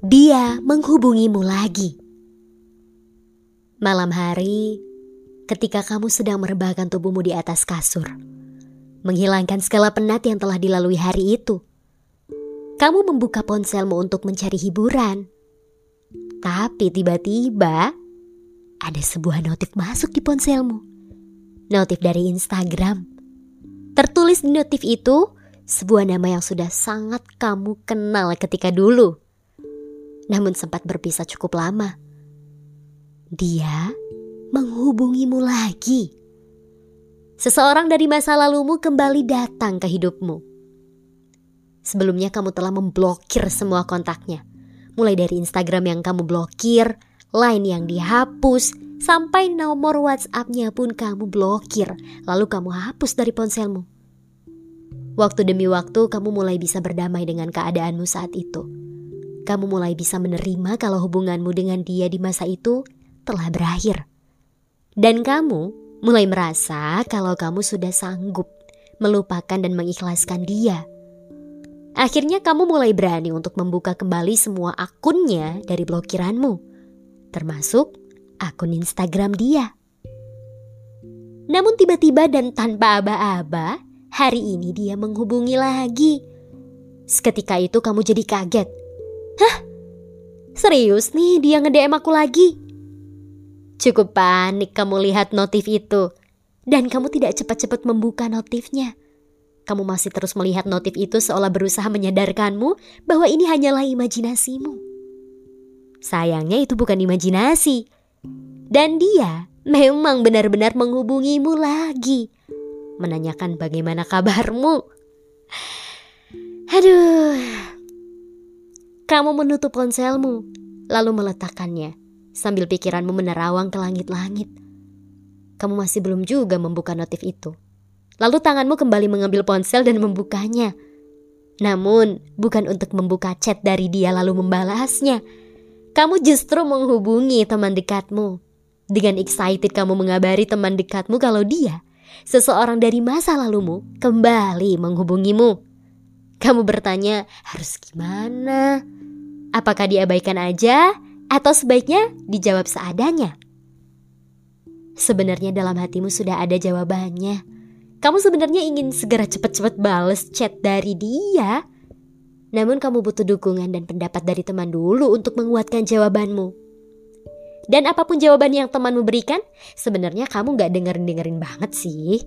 dia menghubungimu lagi. Malam hari, ketika kamu sedang merebahkan tubuhmu di atas kasur, menghilangkan segala penat yang telah dilalui hari itu, kamu membuka ponselmu untuk mencari hiburan. Tapi tiba-tiba ada sebuah notif masuk di ponselmu. Notif dari Instagram. Tertulis di notif itu sebuah nama yang sudah sangat kamu kenal ketika dulu namun sempat berpisah cukup lama. Dia menghubungimu lagi. Seseorang dari masa lalumu kembali datang ke hidupmu. Sebelumnya kamu telah memblokir semua kontaknya. Mulai dari Instagram yang kamu blokir, line yang dihapus, sampai nomor WhatsApp-nya pun kamu blokir, lalu kamu hapus dari ponselmu. Waktu demi waktu kamu mulai bisa berdamai dengan keadaanmu saat itu kamu mulai bisa menerima kalau hubunganmu dengan dia di masa itu telah berakhir. Dan kamu mulai merasa kalau kamu sudah sanggup melupakan dan mengikhlaskan dia. Akhirnya kamu mulai berani untuk membuka kembali semua akunnya dari blokiranmu, termasuk akun Instagram dia. Namun tiba-tiba dan tanpa aba-aba, hari ini dia menghubungi lagi. Seketika itu kamu jadi kaget Hah? Serius nih dia nge-DM aku lagi? Cukup panik kamu lihat notif itu. Dan kamu tidak cepat-cepat membuka notifnya. Kamu masih terus melihat notif itu seolah berusaha menyadarkanmu bahwa ini hanyalah imajinasimu. Sayangnya itu bukan imajinasi. Dan dia memang benar-benar menghubungimu lagi. Menanyakan bagaimana kabarmu. Aduh, kamu menutup ponselmu, lalu meletakkannya, sambil pikiranmu menerawang ke langit-langit. Kamu masih belum juga membuka notif itu. Lalu tanganmu kembali mengambil ponsel dan membukanya. Namun, bukan untuk membuka chat dari dia lalu membalasnya. Kamu justru menghubungi teman dekatmu. Dengan excited kamu mengabari teman dekatmu kalau dia, seseorang dari masa lalumu, kembali menghubungimu. Kamu bertanya, harus gimana? Apakah diabaikan aja atau sebaiknya dijawab seadanya? Sebenarnya dalam hatimu sudah ada jawabannya. Kamu sebenarnya ingin segera cepat-cepat bales chat dari dia. Namun kamu butuh dukungan dan pendapat dari teman dulu untuk menguatkan jawabanmu. Dan apa pun jawaban yang temanmu berikan, sebenarnya kamu gak dengerin-dengerin banget sih.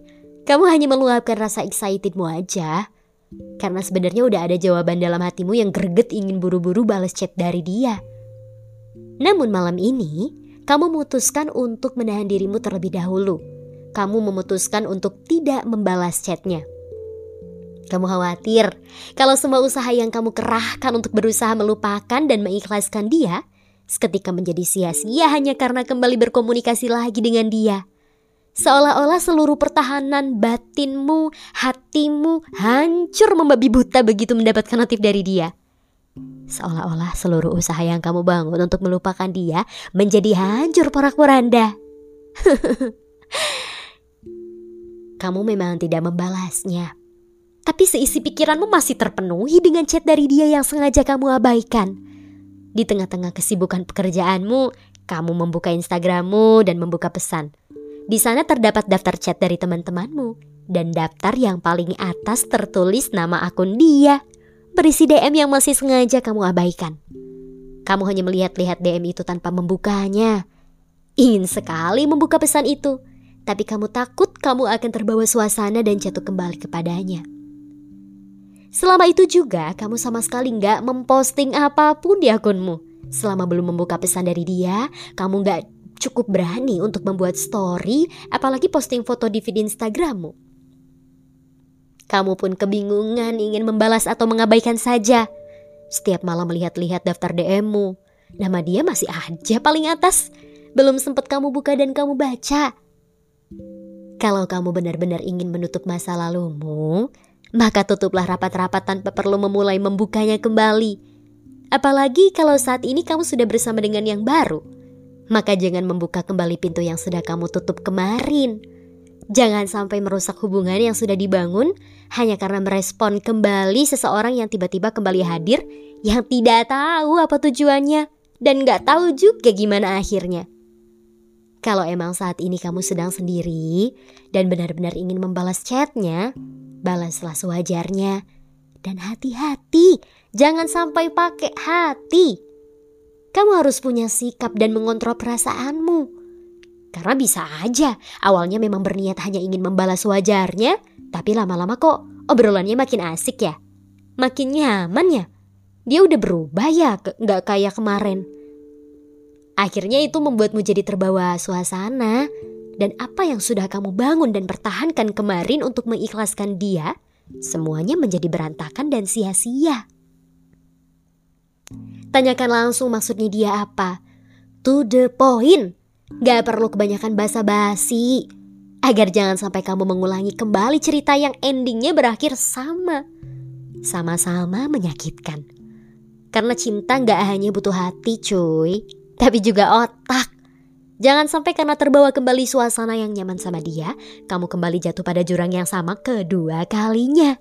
Kamu hanya meluapkan rasa excitedmu aja. Karena sebenarnya udah ada jawaban dalam hatimu yang greget ingin buru-buru balas chat dari dia. Namun malam ini, kamu memutuskan untuk menahan dirimu terlebih dahulu. Kamu memutuskan untuk tidak membalas chatnya. Kamu khawatir kalau semua usaha yang kamu kerahkan untuk berusaha melupakan dan mengikhlaskan dia, seketika menjadi sia-sia hanya karena kembali berkomunikasi lagi dengan dia. Seolah-olah seluruh pertahanan batinmu, hatimu hancur membabi buta begitu mendapatkan notif dari dia. Seolah-olah seluruh usaha yang kamu bangun untuk melupakan dia menjadi hancur porak-poranda. kamu memang tidak membalasnya. Tapi seisi pikiranmu masih terpenuhi dengan chat dari dia yang sengaja kamu abaikan. Di tengah-tengah kesibukan pekerjaanmu, kamu membuka Instagrammu dan membuka pesan. Di sana terdapat daftar chat dari teman-temanmu dan daftar yang paling atas tertulis nama akun dia, berisi DM yang masih sengaja kamu abaikan. Kamu hanya melihat-lihat DM itu tanpa membukanya. Ingin sekali membuka pesan itu, tapi kamu takut kamu akan terbawa suasana dan jatuh kembali kepadanya. Selama itu juga kamu sama sekali nggak memposting apa pun di akunmu. Selama belum membuka pesan dari dia, kamu nggak cukup berani untuk membuat story, apalagi posting foto di feed Instagrammu. Kamu pun kebingungan ingin membalas atau mengabaikan saja. Setiap malam melihat-lihat daftar DM-mu. Nama dia masih aja paling atas. Belum sempat kamu buka dan kamu baca. Kalau kamu benar-benar ingin menutup masa lalumu, maka tutuplah rapat-rapat tanpa perlu memulai membukanya kembali. Apalagi kalau saat ini kamu sudah bersama dengan yang baru maka jangan membuka kembali pintu yang sudah kamu tutup kemarin. Jangan sampai merusak hubungan yang sudah dibangun hanya karena merespon kembali seseorang yang tiba-tiba kembali hadir yang tidak tahu apa tujuannya dan gak tahu juga gimana akhirnya. Kalau emang saat ini kamu sedang sendiri dan benar-benar ingin membalas chatnya, balaslah sewajarnya. Dan hati-hati, jangan sampai pakai hati. Kamu harus punya sikap dan mengontrol perasaanmu. Karena bisa aja awalnya memang berniat hanya ingin membalas wajarnya, tapi lama-lama kok obrolannya makin asik ya. Makin nyaman ya. Dia udah berubah ya, nggak kayak kemarin. Akhirnya itu membuatmu jadi terbawa suasana. Dan apa yang sudah kamu bangun dan pertahankan kemarin untuk mengikhlaskan dia, semuanya menjadi berantakan dan sia-sia. Tanyakan langsung maksudnya dia apa. To the point. Gak perlu kebanyakan basa-basi. Agar jangan sampai kamu mengulangi kembali cerita yang endingnya berakhir sama. Sama-sama menyakitkan. Karena cinta gak hanya butuh hati cuy. Tapi juga otak. Jangan sampai karena terbawa kembali suasana yang nyaman sama dia, kamu kembali jatuh pada jurang yang sama kedua kalinya.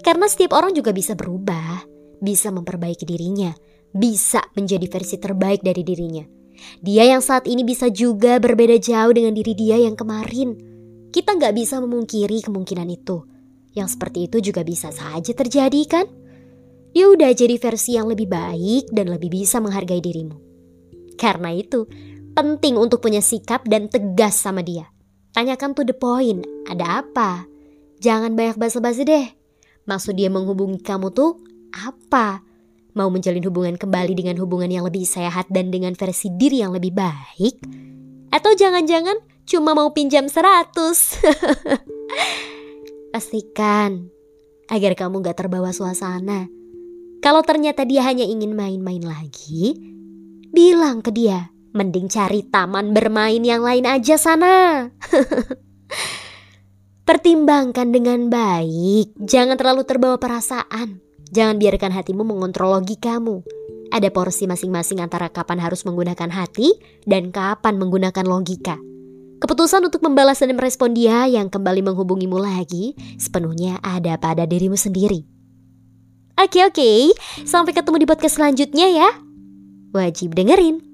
Karena setiap orang juga bisa berubah, bisa memperbaiki dirinya, bisa menjadi versi terbaik dari dirinya. Dia yang saat ini bisa juga berbeda jauh dengan diri dia yang kemarin. Kita nggak bisa memungkiri kemungkinan itu. Yang seperti itu juga bisa saja terjadi kan? Dia udah jadi versi yang lebih baik dan lebih bisa menghargai dirimu. Karena itu, penting untuk punya sikap dan tegas sama dia. Tanyakan to the point, ada apa? Jangan banyak basa-basi deh. Maksud dia menghubungi kamu tuh apa? Mau menjalin hubungan kembali dengan hubungan yang lebih sehat dan dengan versi diri yang lebih baik? Atau jangan-jangan cuma mau pinjam seratus? Pastikan agar kamu gak terbawa suasana. Kalau ternyata dia hanya ingin main-main lagi, bilang ke dia, mending cari taman bermain yang lain aja sana. Pertimbangkan dengan baik, jangan terlalu terbawa perasaan. Jangan biarkan hatimu mengontrol logikamu. Ada porsi masing-masing antara kapan harus menggunakan hati dan kapan menggunakan logika. Keputusan untuk membalas dan merespon dia yang kembali menghubungimu lagi sepenuhnya ada pada dirimu sendiri. Oke oke, sampai ketemu di podcast selanjutnya ya. Wajib dengerin.